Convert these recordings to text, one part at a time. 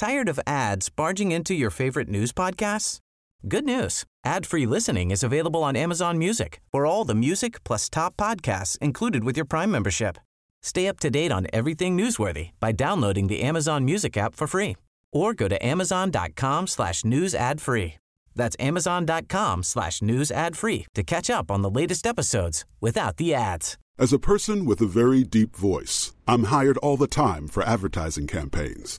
Tired of ads barging into your favorite news podcasts? Good news. Ad-free listening is available on Amazon Music for all the music plus top podcasts included with your Prime membership. Stay up to date on everything newsworthy by downloading the Amazon Music app for free or go to amazon.com slash news ad free. That's amazon.com slash news ad free to catch up on the latest episodes without the ads. As a person with a very deep voice, I'm hired all the time for advertising campaigns.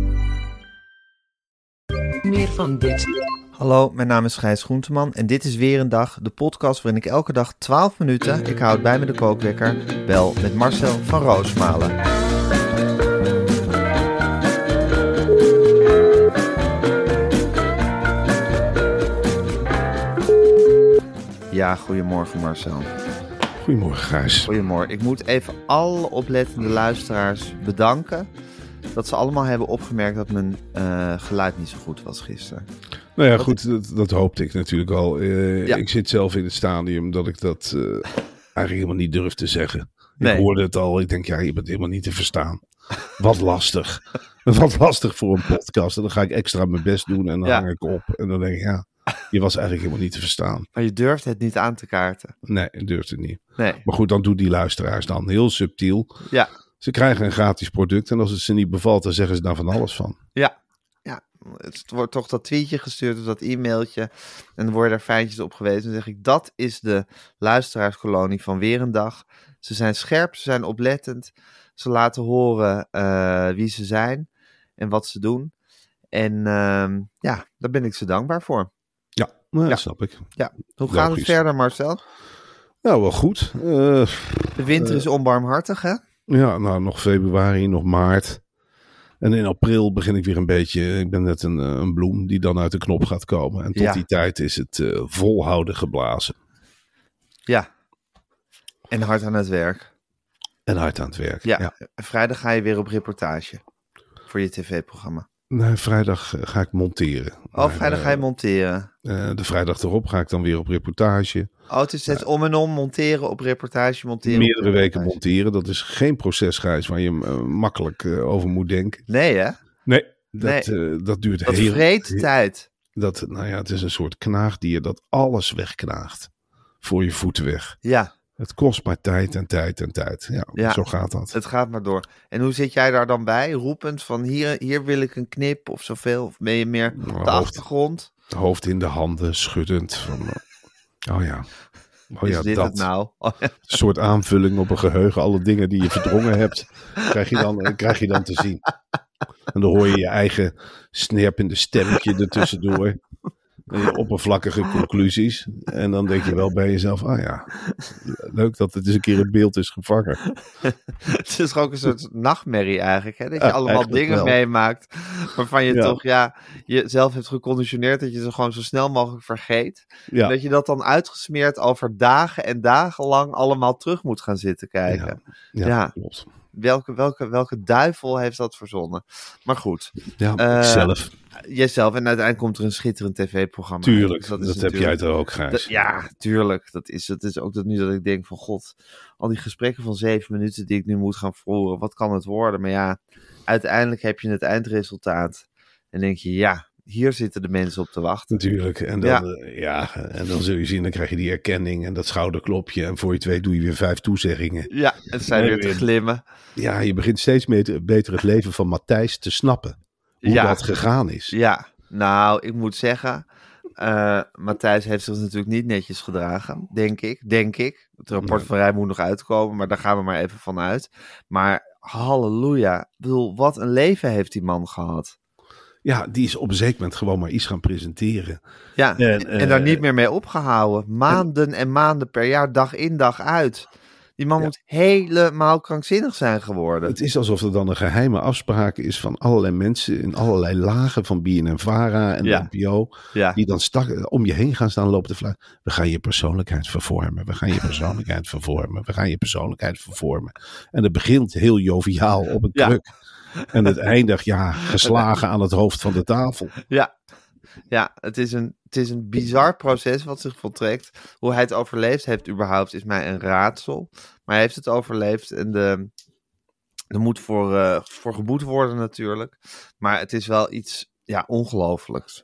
Meer van dit. Hallo, mijn naam is Gijs Groenteman en dit is weer een dag, de podcast waarin ik elke dag 12 minuten, ik houd bij me de kookwekker, bel met Marcel van Roosmalen. Ja, goedemorgen Marcel. Goedemorgen, Gijs. Goedemorgen. Ik moet even alle oplettende luisteraars bedanken dat ze allemaal hebben opgemerkt dat mijn eh, geluid niet zo goed was gisteren. Nou ja, goed, dat, dat hoopte ik natuurlijk al. Eh, Ja. Ik zit zelf in het stadium dat ik dat eh, eigenlijk helemaal niet durf te zeggen. Nee. Ik hoorde het al, ik denk, ja, je bent helemaal niet te verstaan. Wat lastig. Wat lastig voor een podcast. En dan ga ik extra mijn best doen en dan Ja. hang ik op. En dan denk ik, ja, je was eigenlijk helemaal niet te verstaan. Maar je durft het niet aan te kaarten. Nee, ik durf het niet. Nee. Maar goed, dan doen die luisteraars dan heel subtiel. Ja. Ze krijgen een gratis product en als het ze niet bevalt, dan zeggen ze daar van alles van. Ja. Ja. Het wordt toch dat tweetje gestuurd of dat e-mailtje. En dan worden er feitjes op gewezen. Dan zeg ik, dat is de luisteraarskolonie van weer een dag. Ze zijn scherp, ze zijn oplettend. Ze laten horen eh, wie ze zijn en wat ze doen. En ehm, ja, daar ben ik ze dankbaar voor. Ja, nou, Ja. dat snap ik. Ja. Hoe gaat het verder, Marcel? Nou, wel goed. Eh, De winter is onbarmhartig, hè? Ja, nou, nog februari, nog maart. En in april begin ik weer een beetje. Ik ben net een, eh, een bloem die dan uit de knop gaat komen. En tot Ja. die tijd is het eh, volhouden geblazen. Ja. En hard aan het werk. En hard aan het werk. Ja. Vrijdag ga je weer op reportage. Voor je tv-programma. Nee, vrijdag eh, ga ik monteren. Oh, Maar, vrijdag ga je monteren. Eh, de vrijdag erop ga ik dan weer op reportage. Oh, het is steeds om en om monteren op reportage, monteren Meerdere weken reportage. monteren. Dat is geen procesreis waar je eh, makkelijk eh, over moet denken. Nee, hè? Nee, dat, Nee. eh, dat duurt Dat heel... vreet tijd. Dat, nou ja, het is een soort knaagdier dat alles wegknaagt. Voor je voeten weg. Ja, Het kost maar tijd en tijd en tijd. Ja, Ja. zo gaat dat. het gaat maar door. En hoe zit jij daar dan bij? Roepend van hier, hier wil ik een knip of zoveel? Of ben je meer op Nou, de hoofd. achtergrond? Hoofd in de handen, schuddend. Van, eh, oh ja. Oh is ja, dit dat. het nou? Oh, ja. Een soort aanvulling op een geheugen. Alle dingen die je verdrongen hebt, krijg je dan, eh, krijg je dan te zien. En dan hoor je je eigen snerpende stemmetje ertussendoor. Je oppervlakkige conclusies. En dan denk je wel bij jezelf, ah ja, leuk dat het eens een keer in beeld is gevangen. Het is ook een soort nachtmerrie eigenlijk. Hè? Dat je Ja, allemaal dingen wel. meemaakt waarvan je Ja. toch ja, jezelf hebt geconditioneerd dat je ze gewoon zo snel mogelijk vergeet. Ja, En dat je dat dan uitgesmeerd over dagen en dagen lang allemaal terug moet gaan zitten kijken. ja, ja. klopt. Welke, welke, welke duivel heeft dat verzonnen? Maar goed, Ja, Eh, zelf. jijzelf. En uiteindelijk komt er een schitterend tv-programma. Tuurlijk, Dus dat, is heb jij toch ook, dat- ja, tuurlijk. Dat is, het is ook dat nu dat ik denk van god, al die gesprekken van zeven minuten die ik nu moet gaan voeren, wat kan het worden? Maar ja, uiteindelijk heb je het eindresultaat. En denk je, ja, hier zitten de mensen op te wachten. Natuurlijk. En dan, Ja. ja. ja, en dan zul je zien, dan krijg je die erkenning en dat schouderklopje. En voor je het weet doe je weer vijf toezeggingen. Ja, het zijn weer te glimmen. Ja, je begint steeds meer, beter het leven van Matthijs te snappen. Hoe Ja. dat gegaan is. Ja, nou, ik moet zeggen Eh, Matthijs heeft zich natuurlijk niet netjes gedragen, denk ik. Denk ik. Het rapport Nee. van Rij moet nog uitkomen, maar daar gaan we maar even van uit. Maar halleluja. Ik bedoel, wat een leven heeft die man gehad. Ja, die is op een zeker moment gewoon maar iets gaan presenteren. Ja, En, en, en daar eh, niet meer mee opgehouden. Maanden en maanden per jaar, dag in, dag uit. Die man Ja. moet helemaal krankzinnig zijn geworden. Het is alsof er dan een geheime afspraak is van allerlei mensen in allerlei lagen van BNN-Vara en Ja. NPO. ja. Die dan stak, om je heen gaan staan lopen te fluiten. We gaan je persoonlijkheid vervormen. We gaan je persoonlijkheid vervormen. We gaan je persoonlijkheid vervormen. En het begint heel joviaal op een Ja. kruk. En het eindigt, ja, geslagen aan het hoofd van de tafel. Ja, ja het, is een, het is een bizar proces wat zich voltrekt. Hoe hij het overleefd heeft überhaupt is mij een raadsel. Maar hij heeft het overleefd en de, er moet voor, eh, voor geboet worden natuurlijk. Maar het is wel iets ja, ongelooflijks.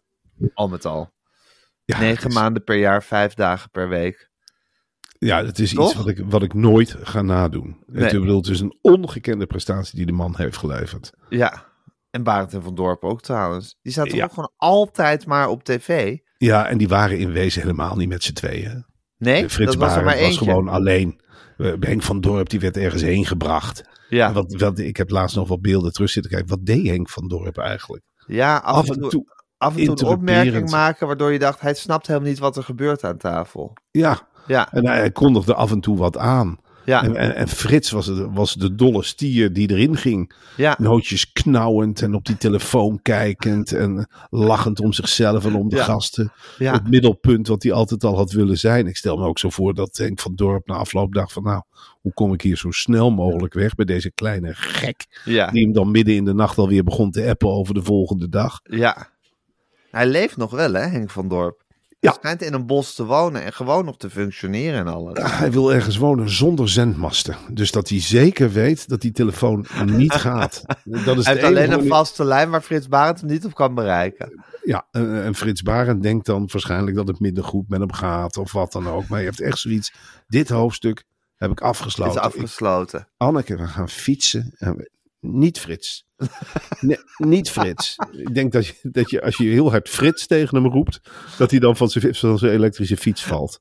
Al met al. Ja, Negen is, maanden per jaar, vijf dagen per week. Ja, het is Toch? iets wat ik, wat ik nooit ga nadoen. Nee. Het, ik bedoel, het is een ongekende prestatie die de man heeft geleverd. Ja, en Barend en Van Dorp ook trouwens. Die zaten Ja. ook gewoon altijd maar op tv. Ja, en die waren in wezen helemaal niet met z'n tweeën. Nee, Frits dat was er maar was gewoon alleen. Eh, Henk van Dorp die werd ergens heen gebracht. Ja, Wat, wat, ik heb laatst nog wat beelden terug zitten kijken. Wat deed Henk van Dorp eigenlijk? ja af, Af en toe, toe. af en toe een opmerking maken waardoor je dacht, hij snapt helemaal niet wat er gebeurt aan tafel. Ja, Ja, en hij, kondigde af en toe wat aan. ja, En, en, en Frits was, het, was de dolle stier die erin ging. ja, Nootjes knauwend en op die telefoon kijkend. En lachend om zichzelf en om de Ja. gasten. ja, Het middelpunt wat hij altijd al had willen zijn. Ik stel me ook zo voor dat Henk van Dorp na afloop dacht van... Nou, hoe kom ik hier zo snel mogelijk weg bij deze kleine gek. ja, Die hem dan midden in de nacht alweer begon te appen over de volgende dag. ja. Hij leeft nog wel, hè, Henk van Dorp. Ja. Hij schijnt in een bos te wonen en gewoon nog te functioneren en alles. Hij wil ergens wonen zonder zendmasten. Dus dat hij zeker weet dat die telefoon niet gaat. Dat is Hij heeft alleen een vaste lijn waar Frits Barend hem niet op kan bereiken. Ja, en, en Frits Barend denkt dan waarschijnlijk dat het minder goed met hem gaat of wat dan ook. Maar hij heeft echt zoiets. Dit hoofdstuk heb ik Het afgesloten. is Ik- afgesloten. Anneke, we gaan fietsen. En we- niet Frits. Nee, niet Frits. Ik denk dat je, dat je, als je heel hard Frits tegen hem roept, dat hij dan van zijn, elektrische fiets valt.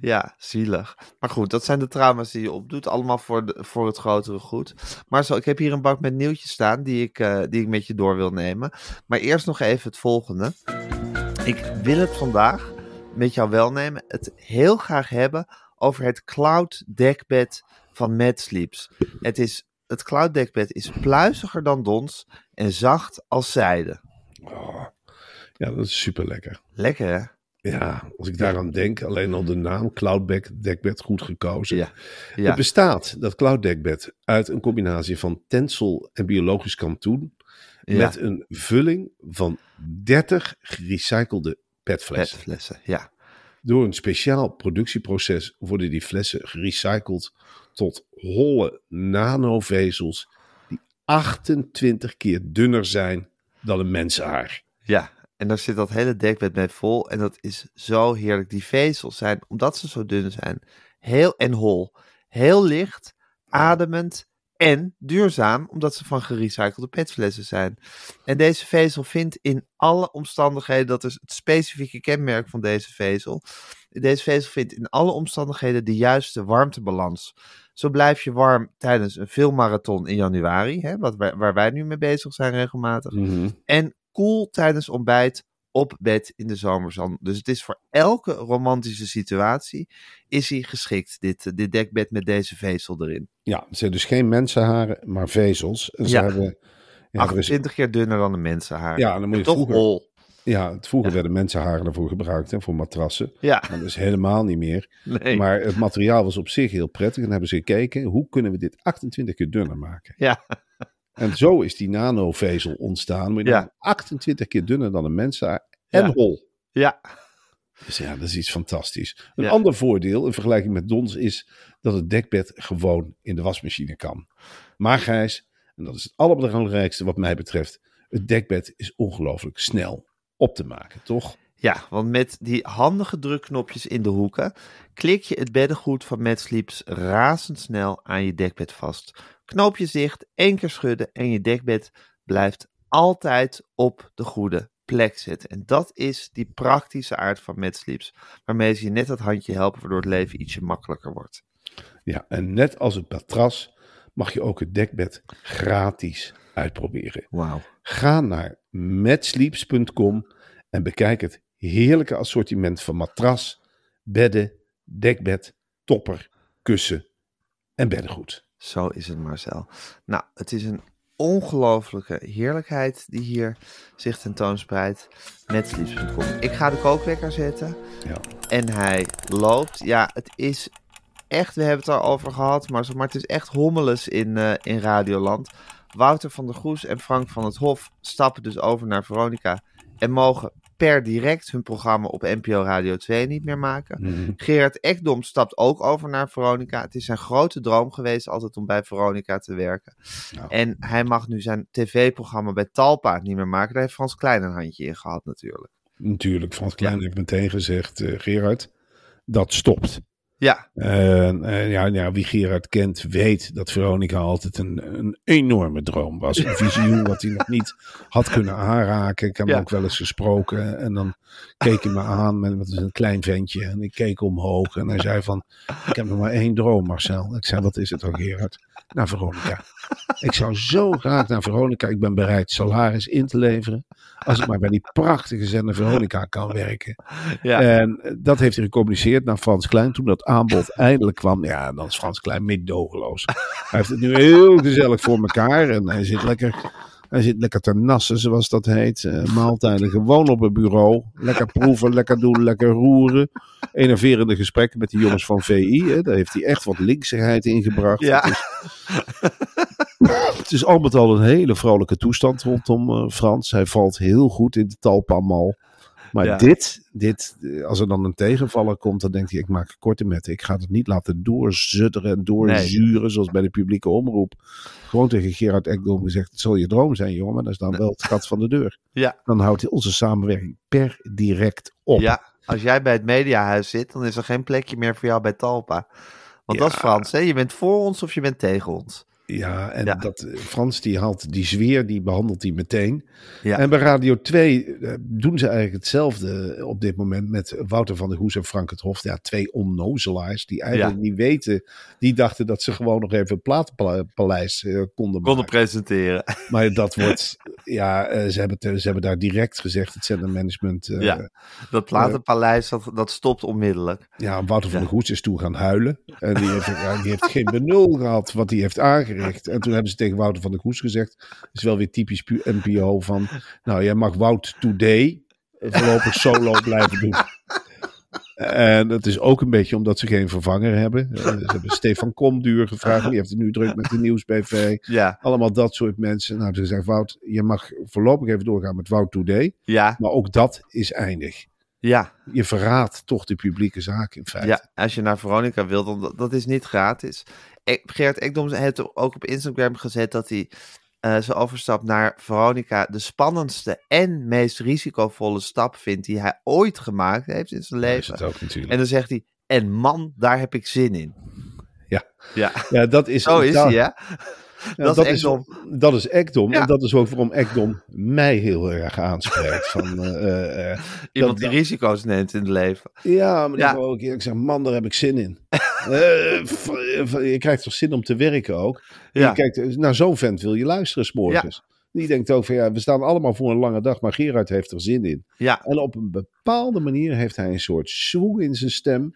Ja, zielig. Maar goed, dat zijn de trauma's die je opdoet. Allemaal voor, de, voor het grotere goed. Maar zo, ik heb hier een bak met nieuwtjes staan die ik, eh, die ik met je door wil nemen. Maar eerst nog even het volgende. Ik wil het vandaag met jou wel nemen. Het heel graag hebben over het cloud dekbed van Mad Sleeps. Het, is, het cloud dekbed is pluiziger dan dons en zacht als zijde. Oh, ja, dat is super lekker. Lekker hè? Ja, als ik daaraan denk, alleen al de naam Cloudback Dekbed goed gekozen. Ja. Het bestaat, dat Cloud Dekbed, uit een combinatie van tensel en biologisch kantoen. ja. Met een vulling van 30 gerecyclede petflessen. petflessen. Ja. Door een speciaal productieproces worden die flessen gerecycled tot holle nanovezels die 28 keer dunner zijn dan een mensenhaar. Ja, en daar zit dat hele dekbed mee vol. En dat is zo heerlijk. Die vezels zijn, omdat ze zo dun zijn, heel en hol. Heel licht, ademend en duurzaam, omdat ze van gerecyclede petflessen zijn. En deze vezel vindt in alle omstandigheden, dat is het specifieke kenmerk van deze vezel. Deze vezel vindt in alle omstandigheden de juiste warmtebalans. Zo blijf je warm tijdens een filmmarathon in januari, hè, wat wij, waar wij nu mee bezig zijn regelmatig. En koel tijdens ontbijt op bed in de zomerzon. Dus het is voor elke romantische situatie is hij geschikt, dit, eh, dit dekbed met deze vezel erin. Ja, het zijn dus geen mensenharen, maar vezels. Ze Ja. hebben, ja, er is- 28 keer dunner dan een mensenhaar. ja, dan moet je Toch vroeger, hol. ja, het vroeger Ja. werden mensenharen ervoor gebruikt, hè, voor matrassen. Ja, Maar dat is helemaal niet meer. nee. Maar het materiaal was op zich heel prettig. En hebben ze gekeken, hoe kunnen we dit 28 keer dunner maken? Ja, En zo is die nanovezel ontstaan. Maar Ja. 28 keer dunner dan een mensenhaar en Ja. hol. ja, Dus ja, dat is iets fantastisch. Een Ja. ander voordeel in vergelijking met Dons is dat het dekbed gewoon in de wasmachine kan. Maar Gijs, en dat is het allerbelangrijkste wat mij betreft, het dekbed is ongelooflijk snel op te maken, toch? ja, want met die handige drukknopjes in de hoeken klik je het beddengoed van Mad Sleeps razendsnel aan je dekbed vast. Knoop je dicht, één keer schudden en je dekbed blijft altijd op de goede plek zetten. En dat is die praktische aard van Mad Sleeps. Waarmee ze je net dat handje helpen, waardoor het leven ietsje makkelijker wordt. Ja, en net als het matras mag je ook het dekbed gratis uitproberen. Wauw. Ga naar matsleeps.com en bekijk het heerlijke assortiment van matras, bedden, dekbed, topper, kussen en beddengoed. Zo is het, Marcel. Nou, het is een ongelofelijke heerlijkheid die hier zich tentoonspreidt. Netsleeps.com. Ik ga de kookwekker zetten. Ja. En hij loopt. Ja, het is echt, we hebben het erover gehad, maar, het is echt hommeles in, eh, in Radioland. Wouter van der Goes en Frank van het Hof stappen dus over naar Veronica en mogen per direct hun programma op NPO Radio 2 niet meer maken. Mhm. Gerard Ekdom stapt ook over naar Veronica. Het is zijn grote droom geweest altijd om bij Veronica te werken. Nou. En hij mag nu zijn tv-programma bij Talpa niet meer maken. Daar heeft Frans Klein een handje in gehad natuurlijk. Natuurlijk, Frans Klein heeft meteen gezegd, eh, Gerard, dat stopt. Ja, En ja, ja, wie Gerard kent, weet dat Veronica altijd een, een enorme droom was. Een visioen wat hij nog niet had kunnen aanraken. Ik heb hem Ja. ook wel eens gesproken. En dan keek hij me aan met, met een klein ventje. En ik keek omhoog. En hij zei van, ik heb nog maar één droom, Marcel. Ik zei, wat is het dan, Gerard? Naar Veronica. Ik zou zo graag naar Veronica. Ik ben bereid salaris in te leveren. Als ik maar bij die prachtige zender Veronica kan werken. ja. En eh, dat heeft hij gecommuniceerd naar Frans Klein. Toen dat aanbod eindelijk kwam, ja, dan is Frans Klein meedogenloos. Hij heeft het nu heel gezellig voor elkaar. En hij zit lekker, hij zit lekker te nassen, zoals dat heet. Eh, maaltijden gewoon op het bureau. Lekker proeven, lekker doen, lekker roeren. Enerverende gesprekken met die jongens van VI. Hè. Daar heeft hij echt wat linksigheid in gebracht. Ja. Het is- Het is al met al een hele vrolijke toestand rondom eh, Frans. Hij valt heel goed in de talpamal. Maar Ja. dit, dit, eh, als er dan een tegenvaller komt, dan denkt hij, ik maak korte met. Ik ga het niet laten doorzutteren en doorzuren, zoals bij de publieke omroep. Gewoon tegen Gerard Ekdom gezegd, het zal je droom zijn, jongen, maar dat is dan wel het gat van de deur. ja. Dan houdt hij onze samenwerking per direct op. Ja, als jij bij het mediahuis zit, dan is er geen plekje meer voor jou bij Talpa. Want dat is. Frans, hè? Je bent voor ons of je bent tegen ons. Ja, en Ja. Dat, eh, Frans die haalt die zweer, die behandelt hij meteen. Ja. En bij Radio 2 eh, doen ze eigenlijk hetzelfde op dit moment met Wouter van der Goes en Frank het Hof. Ja, twee onnozelaars die eigenlijk Ja. niet weten. Die dachten dat ze gewoon nog even het platenpaleis eh, konden Konden maken. presenteren. Maar dat wordt, ja, eh, ze, hebben ze hebben daar direct gezegd, het zendermanagement. eh Ja. Dat platenpaleis, dat, dat stopt onmiddellijk. ja, Wouter van der Goes is toen gaan huilen. En die heeft, die heeft geen benul gehad wat hij heeft En toen hebben ze tegen Wouter van der Goes gezegd. Dat is wel weer typisch NPO van... Nou, jij mag Wout Today voorlopig solo blijven doen. En dat is ook een beetje omdat ze geen vervanger hebben. Eh, Ze hebben Stefan Komduur gevraagd. Die heeft het nu druk met de Nieuwsbv. Ja, Allemaal dat soort mensen. Nou, toen zei Wout, je mag voorlopig even doorgaan met Wout Today. ja, Maar ook dat is eindig. Ja. Je verraadt toch de publieke zaak in feite. Ja, als je naar Veronica wilt, dan dat, dat is niet gratis. Ik, Gerard Ekdom heeft ook op Instagram gezet dat hij eh zijn overstap naar Veronica de spannendste en meest risicovolle stap vindt die hij ooit gemaakt heeft in zijn Dat is leven. het ook natuurlijk. En dan zegt hij, en man, daar heb ik zin in. Ja. Ja, Ja, dat is, zo is hij, ja, dat is Ekdom. Dat is Ekdom. Ja. En dat is ook waarom Ekdom mij heel erg aanspreekt. Van, eh, Iemand dat- die risico's neemt in het leven. ja, maar die Ja. wil ook eerlijk zeggen, man, daar heb ik zin in. Je krijgt toch zin om te werken ook? Ja. Je kijkt, naar zo'n vent wil je luisteren s'morgens. Die denkt ook van ja, we staan allemaal voor een lange dag, maar Gerard heeft er zin in. Ja, En op een bepaalde manier heeft hij een soort swoeg in zijn stem.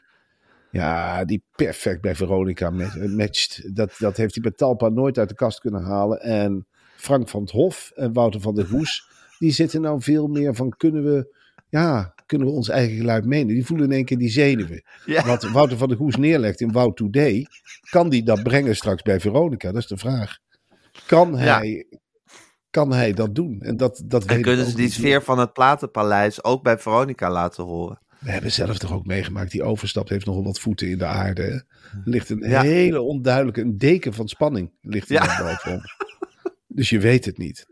Ja, die perfect bij Veronica ma- matcht. Dat, dat heeft hij bij Talpa nooit uit de kast kunnen halen. En Frank van het Hof en Wouter van der Goes, die zitten nou veel meer van kunnen we, ja, kunnen we ons eigen geluid menen. Die voelen in één keer die zenuwen. ja. Wat Wouter van der Goes neerlegt in Wout Today, kan die dat brengen straks bij Veronica? Dat is de vraag. Kan Ja. hij, kan hij dat doen? En dat, dat En kunnen ze die sfeer van het Platenpaleis ook bij Veronica laten horen? We hebben zelf toch ook meegemaakt. Die overstap heeft nogal wat voeten in de aarde. hè? Er ligt een Ja. hele onduidelijke, een deken van spanning ligt er Ja. ja. boven ons. Dus je weet het niet.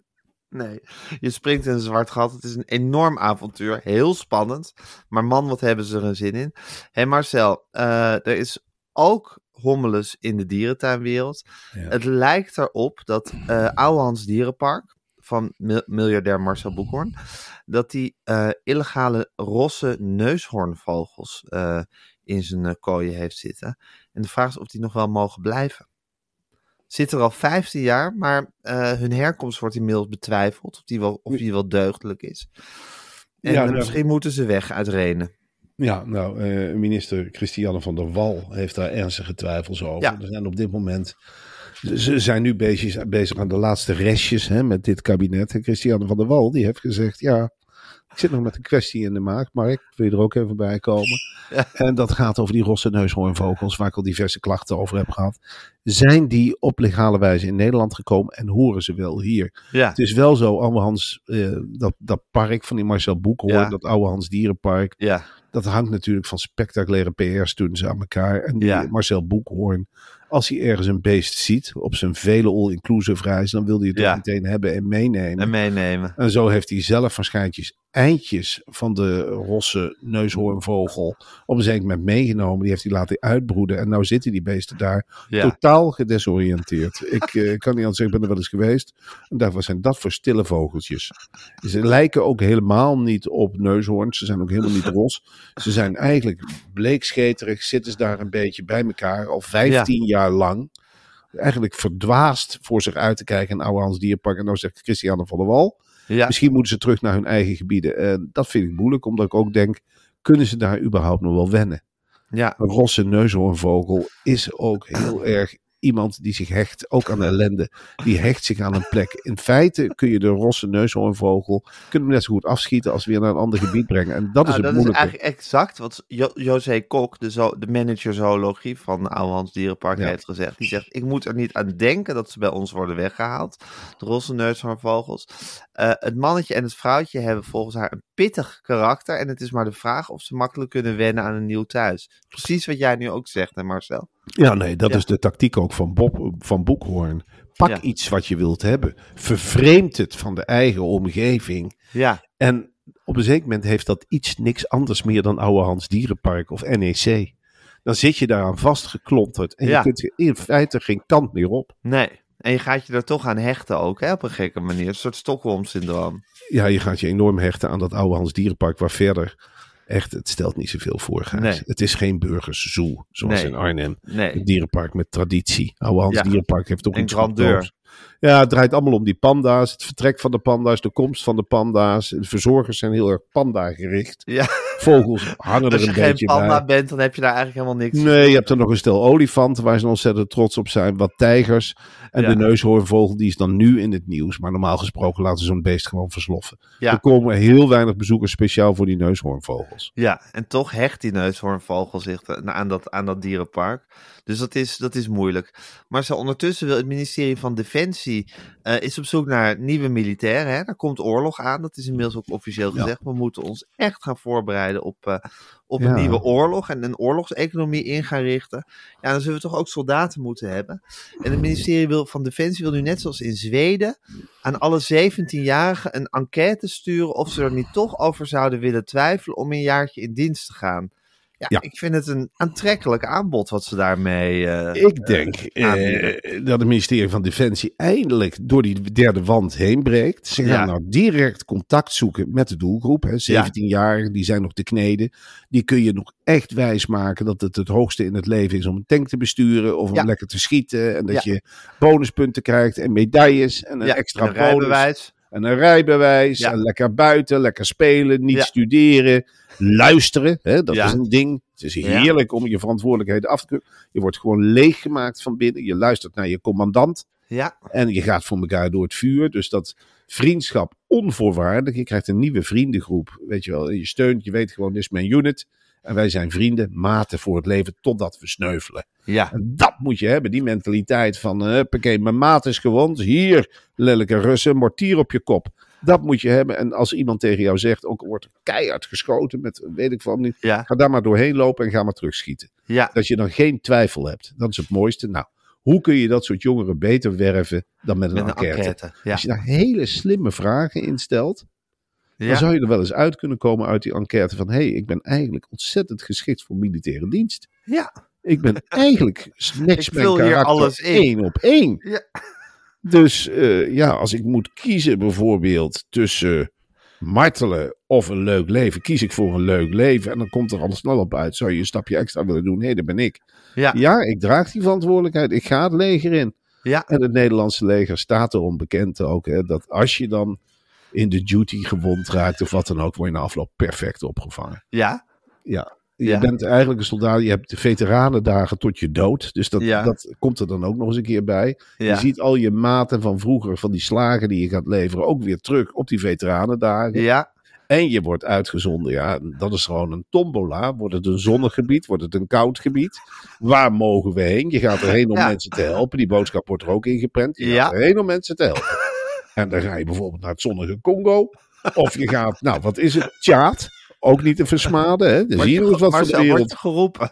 Nee, je springt in een zwart gat. Het is een enorm avontuur. Heel spannend. Maar man, wat hebben ze er een zin in. Hé Marcel, eh, er is ook hommeles in de dierentuinwereld. Ja. Het lijkt erop dat eh Ouwehands Dierenpark van mil- miljardair Marcel Boekhoorn. Dat hij eh, illegale rosse neushoornvogels eh, in zijn eh, kooien heeft zitten. En de vraag is of die nog wel mogen blijven. Zit er al 15 jaar, maar hun herkomst wordt inmiddels betwijfeld. Of die wel, of die wel deugdelijk is. En Ja, nou- misschien moeten ze weg uit Renen. Ja, nou, minister Christiane van der Wal heeft daar ernstige twijfels over. Ja. Er zijn op dit moment. Ze zijn nu bezig, bezig aan de laatste restjes hè, met dit kabinet. En Christiane van der Wal die heeft gezegd: Ja, ik zit nog met een kwestie in de maak. Mark, wil je er ook even bij komen? Ja. En dat gaat over die rosse neushoornvogels, waar ik al diverse klachten over heb gehad. Zijn die op legale wijze in Nederland gekomen en horen ze wel hier? Ja, Het is wel zo, oude Hans, eh, dat, dat park van die Marcel Boekhoorn, Ja. dat oude Hans Dierenpark ja, dat hangt natuurlijk van spectaculaire PR-stunts aan elkaar. En die. Marcel Boekhoorn, als hij ergens een beest ziet op zijn vele all-inclusive reis, dan wil hij het Ja. ook meteen hebben en meenemen. en meenemen. En zo heeft hij zelf waarschijnlijk eindjes van de rosse neushoornvogel op een zeker moment meegenomen. Die heeft hij laten uitbroeden. En nou zitten die beesten daar Ja, totaal gedesoriënteerd. ik eh, kan niet anders zeggen, ik ben er wel eens geweest. En daarvoor zijn dat voor stille vogeltjes. Ze lijken ook helemaal niet op neushoorns. Ze zijn ook helemaal niet ros. Ze zijn eigenlijk bleekscheterig. Zitten ze daar een beetje bij elkaar al 15 jaar lang. Eigenlijk verdwaasd voor zich uit te kijken in Oude Hans Dierpark. En nou zegt Christiane van der Wal. Ja, Misschien moeten ze terug naar hun eigen gebieden. En dat vind ik moeilijk, omdat ik ook denk, kunnen ze daar überhaupt nog wel wennen? ja, Een rosse neushoornvogel is ook heel erg iemand die zich hecht, ook aan ellende. Die hecht zich aan een plek. In feite kun je de rosse neushoornvogel kunnen net zo goed afschieten als weer naar een ander gebied brengen. En dat is Nou, het dat is eigenlijk exact wat jo José Kok, de, zo de manager zoologie van Hans Dierenpark, Ja. heeft gezegd. Die zegt, ik moet er niet aan denken dat ze bij ons worden weggehaald. De rosse neushoornvogels. Eh, het mannetje en het vrouwtje hebben volgens haar een pittig karakter. En het is maar de vraag of ze makkelijk kunnen wennen aan een nieuw thuis. Precies wat jij nu ook zegt, hè Marcel? Ja, nee, dat Ja. is de tactiek ook van Bob van Boekhoorn. Pak Ja. iets wat je wilt hebben. Vervreemd het van de eigen omgeving. Ja, En op een zeker moment heeft dat iets niks anders meer dan Oude Hans Dierenpark of NEC. Dan zit je daaraan vastgeklonterd. En Ja. je kunt in feite geen kant meer op. nee. En je gaat je er toch aan hechten ook, hè, op een gekke manier. Een soort Stockholm-syndroom. Ja, je gaat je enorm hechten aan dat Oude Hans Dierenpark. Waar verder echt, het stelt niet zoveel voor. Nee. Het is geen burgerszoo, zoals Nee. in Arnhem. Nee. Een dierenpark met traditie. Oude Hans Ja. Dierenpark heeft ook En iets grandeur. Ja, het draait allemaal om die panda's. Het vertrek van de panda's, de komst van de panda's. De verzorgers zijn heel erg panda gericht. Ja, Vogels hangen er als je een geen beetje panda bij. bent, dan heb je daar eigenlijk helemaal niks Nee, je hebt er nog een stel olifanten waar ze ontzettend trots op zijn. Wat tijgers. En Ja. de neushoornvogel die is dan nu in het nieuws. Maar normaal gesproken laten ze zo'n beest gewoon versloffen. Ja. Er komen heel weinig bezoekers speciaal voor die neushoornvogels. Ja, en toch hecht die neushoornvogel zich aan dat, aan dat dierenpark. Dus dat is, dat is moeilijk. Maar zo ondertussen wil het ministerie van Defensie eh, is op zoek naar nieuwe militairen. Hè? Daar komt oorlog aan. Dat is inmiddels ook officieel Ja. gezegd. We moeten ons echt gaan voorbereiden op, eh, op een nieuwe oorlog en een oorlogseconomie in gaan richten. Ja, dan zullen we toch ook soldaten moeten hebben. En het ministerie wil, van Defensie wil nu net zoals in Zweden aan alle 17-jarigen een enquête sturen of ze er niet toch over zouden willen twijfelen om een jaartje in dienst te gaan. Ja, Ja. ik vind het een aantrekkelijk aanbod wat ze daarmee. eh, Ik denk eh, aanbieden. dat het ministerie van Defensie eindelijk door die derde wand heen breekt. Ze gaan Ja. nou direct contact zoeken met de doelgroep. Hè. 17-jarigen, die zijn nog te kneden. Die kun je nog echt wijsmaken dat het het hoogste in het leven is om een tank te besturen. Of om Ja. lekker te schieten. En dat je bonuspunten krijgt en medailles en een ja, extra een bonus. En een rijbewijs. Ja. En lekker buiten, lekker spelen, niet Ja. studeren. Luisteren, hè, dat Ja. is een ding. Het is heerlijk om je verantwoordelijkheden af te kunnen. Je wordt gewoon leeggemaakt van binnen. Je luistert naar je commandant. Ja, En je gaat voor elkaar door het vuur. Dus dat vriendschap onvoorwaardelijk. Je krijgt een nieuwe vriendengroep. Weet je wel, je steunt. Je weet gewoon, dit is mijn unit. En wij zijn vrienden, maten voor het leven totdat we sneuvelen. ja, En dat moet je hebben, die mentaliteit van, uh, huppakee, mijn maat is gewond, hier, lelijke Russen, mortier op je kop. Dat moet je hebben. En als iemand tegen jou zegt, ook wordt keihard geschoten met, weet ik van niet, ja, ga daar maar doorheen lopen en ga maar terugschieten. ja. Dat je dan geen twijfel hebt. Dat is het mooiste. Nou, hoe kun je dat soort jongeren beter werven dan met een, Met een enquête? enquête. Ja, Als je daar hele slimme vragen in stelt, dan ja. zou je er wel eens uit kunnen komen uit die enquête van, hé, hey, ik ben eigenlijk ontzettend geschikt voor militaire dienst. ja. Ik ben eigenlijk niks mijn karakter alles in. één op één. Ja. Dus eh, ja, als ik moet kiezen bijvoorbeeld tussen martelen of een leuk leven, kies ik voor een leuk leven. En dan komt er al snel op uit, zou je een stapje extra willen doen? Hé, dat ben ik. Ja, Ja, ik draag die verantwoordelijkheid. Ik ga het leger in. ja, En het Nederlandse leger staat erom bekend ook, hè, dat als je dan in de duty gewond raakt of wat dan ook, word je na afloop perfect opgevangen. ja. Ja. Je Ja. bent eigenlijk een soldaat, je hebt de veteranendagen tot je dood. Dus dat, Ja. dat komt er dan ook nog eens een keer bij. ja. Je ziet al je maten van vroeger, van die slagen die je gaat leveren, ook weer terug op die veteranendagen. Ja, En je wordt uitgezonden. Ja, dat is gewoon een tombola. Wordt het een zonnig gebied? Wordt het een koud gebied? Waar mogen we heen? Je gaat erheen om Ja. mensen te helpen. Die boodschap wordt er ook ingeprent. Je Ja. gaat erheen om mensen te helpen. En dan ga je bijvoorbeeld naar het zonnige Congo. Of je gaat, nou wat is het? Tjaat. Ook niet te versmaden. Hè? Dan Word zie je nog eens wat van de Marcel, wordt wereld. je geroepen?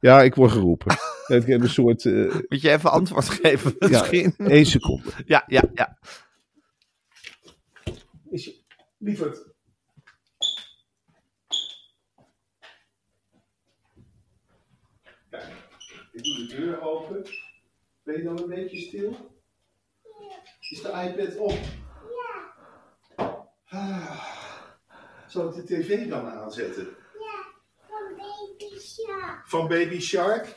Ja, ik word geroepen. Ik heb een soort... eh Moet je even antwoord geven misschien? één seconde. Ja, ja, ja. Is je... Lieverd. Kijk, ik doe de deur open. Ben je dan een beetje stil? Is de iPad op? Ja. Zal ik de tv dan aanzetten? Van Baby Shark. Van Baby Shark?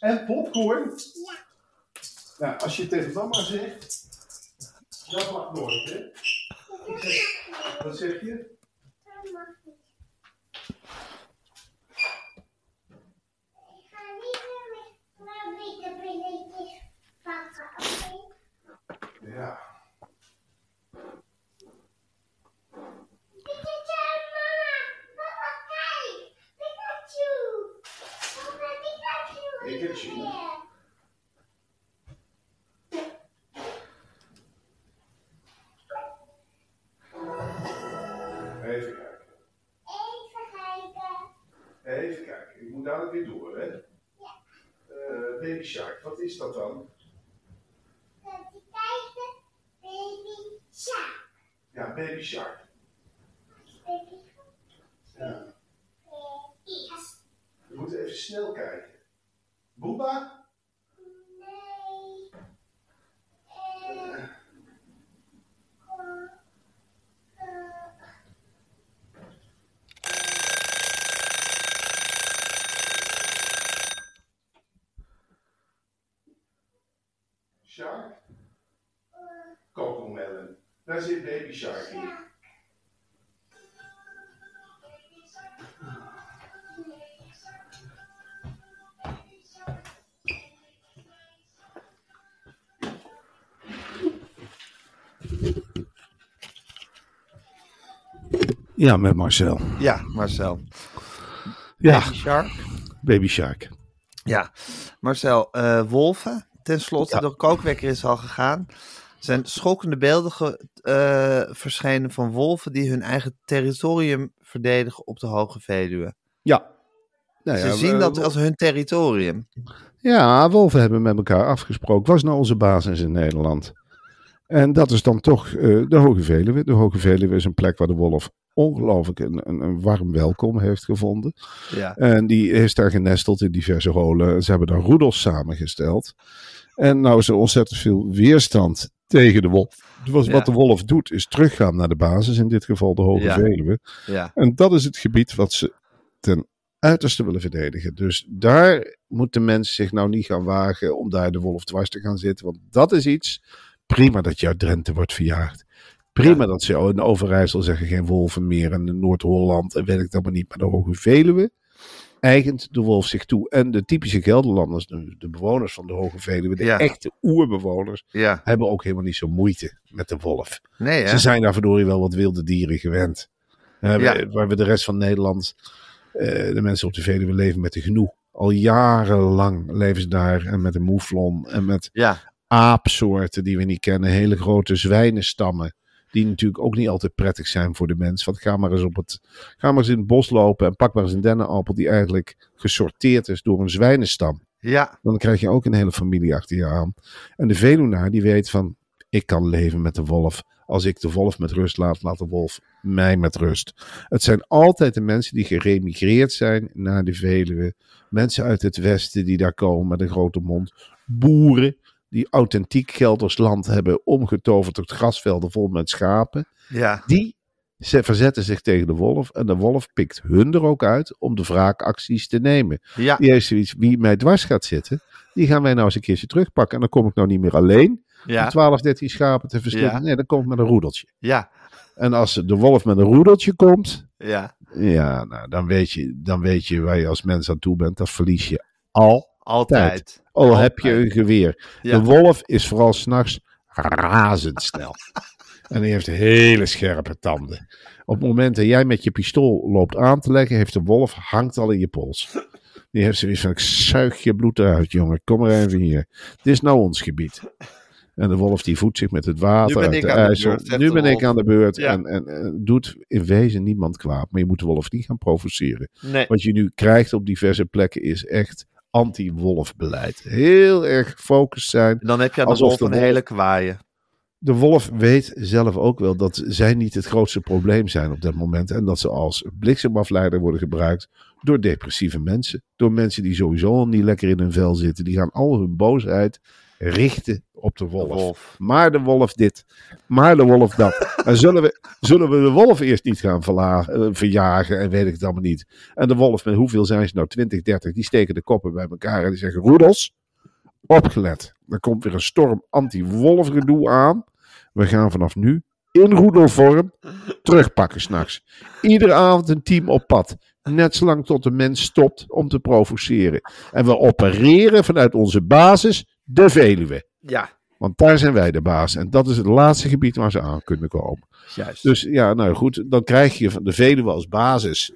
En popcorn? Ja. Nou, als je tegen mama zegt, dat mag nooit, hè? Zeg, wat zeg je? Weer door, hè? Eh, Baby Shark, wat is dat dan? Dat je. Baby Shark. Ja, Baby Shark. Ja, met Marcel. Ja, Marcel. Ja, Baby Shark. Baby Shark. Ja, Marcel, eh, wolven, ten slotte, Ja. de kookwekker is al gegaan. Er zijn schokkende beelden ge- eh, verschenen van wolven die hun eigen territorium verdedigen op de Hoge Veluwe. Ja. Nou Ze ja, zien we- dat als hun territorium. Ja, wolven hebben met elkaar afgesproken. Was nou onze basis in Nederland? En dat is dan toch eh, de Hoge Veluwe. De Hoge Veluwe is een plek waar de wolf ongelooflijk een, een, een warm welkom heeft gevonden. Ja, En die is daar genesteld in diverse holen. Ze hebben daar roedels samengesteld. En nou is er ontzettend veel weerstand tegen de wolf. Dus Ja. wat de wolf doet, is teruggaan naar de basis. In dit geval de Hoge Ja. Veluwe. ja, En dat is het gebied wat ze ten uiterste willen verdedigen. Dus daar moet de mens zich nou niet gaan wagen om daar de wolf dwars te gaan zitten. Want dat is iets. Prima dat je uit Drenthe wordt verjaagd. Prima Ja. dat ze in Overijssel zeggen geen wolven meer. En in Noord-Holland en weet ik dat maar niet. Maar de Hoge Veluwe eigent de wolf zich toe. En de typische Gelderlanders, de, de bewoners van de Hoge Veluwe, de Ja. echte oerbewoners, ja. hebben ook helemaal niet zo moeite met de wolf. Nee? Ze zijn daar verdorie wel wat wilde dieren gewend. Eh, Waar we de rest van Nederland, eh, de mensen op de Veluwe leven met de genoeg. Al jarenlang leven ze daar en met een moeflon en met aapsoorten die we niet kennen. Hele grote zwijnenstammen. Die natuurlijk ook niet altijd prettig zijn voor de mens. Want ga maar eens, op het, ga maar eens in het bos lopen en pak maar eens een dennenappel die eigenlijk gesorteerd is door een zwijnenstam. ja, Dan krijg je ook een hele familie achter je aan. En de Veluwnaar die weet van, ik kan leven met de wolf. Als ik de wolf met rust laat, laat de wolf mij met rust. Het zijn altijd de mensen die geremigreerd zijn naar de Veluwe. Mensen uit het westen die daar komen met een grote mond. Boeren die authentiek Gelders land hebben omgetoverd tot grasvelden vol met schapen. Ja. Die ze verzetten zich tegen de wolf. En de wolf pikt hun er ook uit om de wraakacties te nemen. Ja. Die heeft zoiets, wie mij dwars gaat zitten, die gaan wij nou eens een keertje terugpakken. En dan kom ik nou niet meer alleen Ja. om 12, 13 schapen te verslinden. Ja. Nee, dan kom ik met een roedeltje. Ja. En als de wolf met een roedeltje komt, Ja. ja, nou, dan, weet je, dan weet je waar je als mens aan toe bent. Dat verlies je al. Altijd. Al heb je een geweer. Ja. De wolf is vooral s'nachts razendsnel. en die heeft hele scherpe tanden. Op het moment dat jij met je pistool loopt aan te leggen, heeft de wolf hangt al in je pols. Die heeft zoiets van, ik zuig je bloed eruit, jongen. Kom maar even hier. Dit is nou ons gebied. En de wolf die voedt zich met het water uit de IJssel. zegt nu ben ik aan de beurt. Ja. En, en, en doet in wezen niemand kwaad. Maar je moet de wolf niet gaan provoceren. Nee. Wat je nu krijgt op diverse plekken is echt anti-wolfbeleid. Heel erg gefocust zijn. En dan heb je aan de wolf een hele kwaaie. De wolf weet zelf ook wel dat zij niet het grootste probleem zijn op dat moment. En dat ze als bliksemafleider worden gebruikt door depressieve mensen. Door mensen die sowieso al niet lekker in hun vel zitten. Die gaan al hun boosheid richten op de wolf. Wolf. Maar de wolf dit, maar de wolf dat. En zullen we, zullen we de wolf eerst niet gaan eh, verjagen en weet ik het allemaal niet. En de wolf, met hoeveel zijn ze nou? 20, 30, die steken de koppen bij elkaar en die zeggen: Roedels, opgelet. Er komt weer een storm anti-wolf gedoe aan. We gaan vanaf nu in roedelvorm terugpakken s'nachts. Iedere avond een team op pad. Net zolang tot de mens stopt om te provoceren. En we opereren vanuit onze basis, de Veluwe. Ja. Want daar zijn wij de baas. En dat is het laatste gebied waar ze aan kunnen komen. Juist. Dus ja, nou goed, dan krijg je de Veluwe als basis.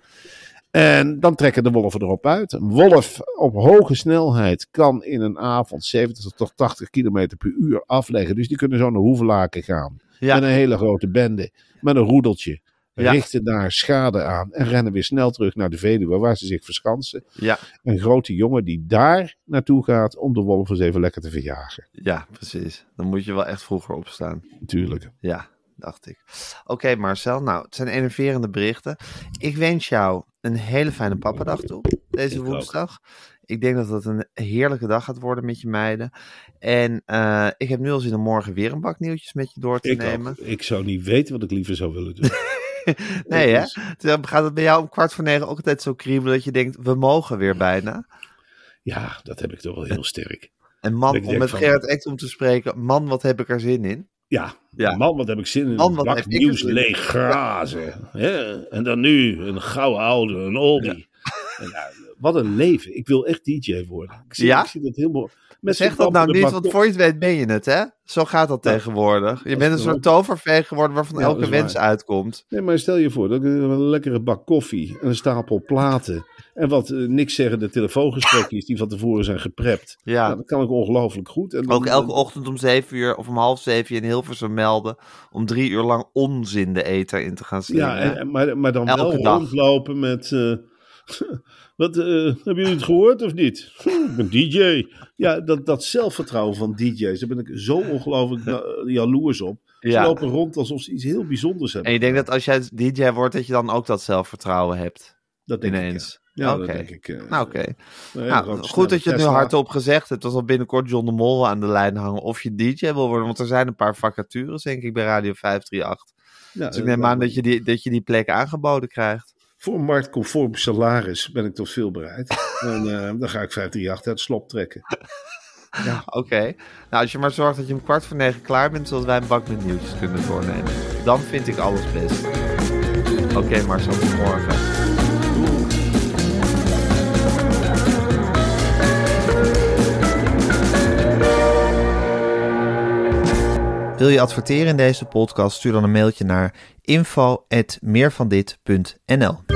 En dan trekken de wolven erop uit. Een wolf op hoge snelheid kan in een avond 70 tot 80 km per uur afleggen. Dus die kunnen zo naar Hoevelaken gaan. Ja. Met een hele grote bende. Met een roedeltje. Ja. Richten daar schade aan. En rennen weer snel terug naar de Veluwe waar ze zich verschansen. Ja. Een grote jongen die daar naartoe gaat om de wolven eens even lekker te verjagen. ja, precies. Dan moet je wel echt vroeger opstaan. Natuurlijk. Ja, dacht ik. Oké, Marcel. Nou, het zijn enerverende berichten. Ik wens jou een hele fijne pappadag toe. Deze Ik ook. woensdag. Ik denk dat het een heerlijke dag gaat worden met je meiden. En eh, ik heb nu al zin om morgen weer een bak nieuwtjes met je door te Ik, nemen. ook. ik zou niet weten wat ik liever zou willen doen. Nee, hè? Dus- Dan gaat het bij jou om kwart voor negen ook altijd zo kriebelen dat je denkt, we mogen weer bijna. Ja, dat heb ik toch wel heel sterk. En man, om met van- Gerrit Ekdom om te spreken, man, wat heb ik er zin in. Ja, Ja. man, wat heb ik zin in Man, wat bak heb ik nieuws leeg grazen. Ja, en dan nu een gouden oude, een oldie. Ja, wat een leven. Ik wil echt DJ worden. Ik zie, Ja? ik zie dat helemaal... Met zeg dat nou niet, want voor je het weet ben je het, hè? Zo gaat dat Ja. tegenwoordig. Je Dat bent een soort toverveeg geworden waarvan elke wens uitkomt. Nee, maar stel je voor, dat ik een lekkere bak koffie, en een stapel platen en wat eh, niks zeggende telefoongesprekjes die van tevoren zijn geprept. Ja. Nou, dat kan ik ongelooflijk goed. En dan- Ook elke ochtend om zeven uur of om half zeven je in Hilversum melden om drie uur lang onzin de ether in te gaan slingen. Ja, en, maar, maar dan Elke wel dag. rondlopen met... eh, wat, eh, hebben jullie het gehoord of niet? Hm, ik ben DJ. Ja, dat, dat zelfvertrouwen van DJ's, daar ben ik zo ongelooflijk na- jaloers op. Ze Ja. lopen rond alsof ze iets heel bijzonders hebben. En je denkt dat als jij DJ wordt, dat je dan ook dat zelfvertrouwen hebt. dat denk Ineens. ik. Ja, Ja, dat denk ik. eh, Nou, oké. Nou, goed dat je het nu hardop gezegd hebt. Dat zal binnenkort John de Mol wel aan de lijn hangen of je DJ wil worden. Want er zijn een paar vacatures, denk ik, bij Radio 538. Ja, Dus ik eh, neem aan dat je die, dat je die plek aangeboden krijgt. Voor marktconform salaris ben ik tot veel bereid. en eh, dan ga ik 538 uit het slop trekken. Oké. Nou, als je maar zorgt dat je om kwart voor negen klaar bent, zodat wij een bak met nieuwtjes kunnen doornemen. Dan vind ik alles best. Oké, maar zo tot morgen. Wil je adverteren in deze podcast? Stuur dan een mailtje naar info@meervandit.nl.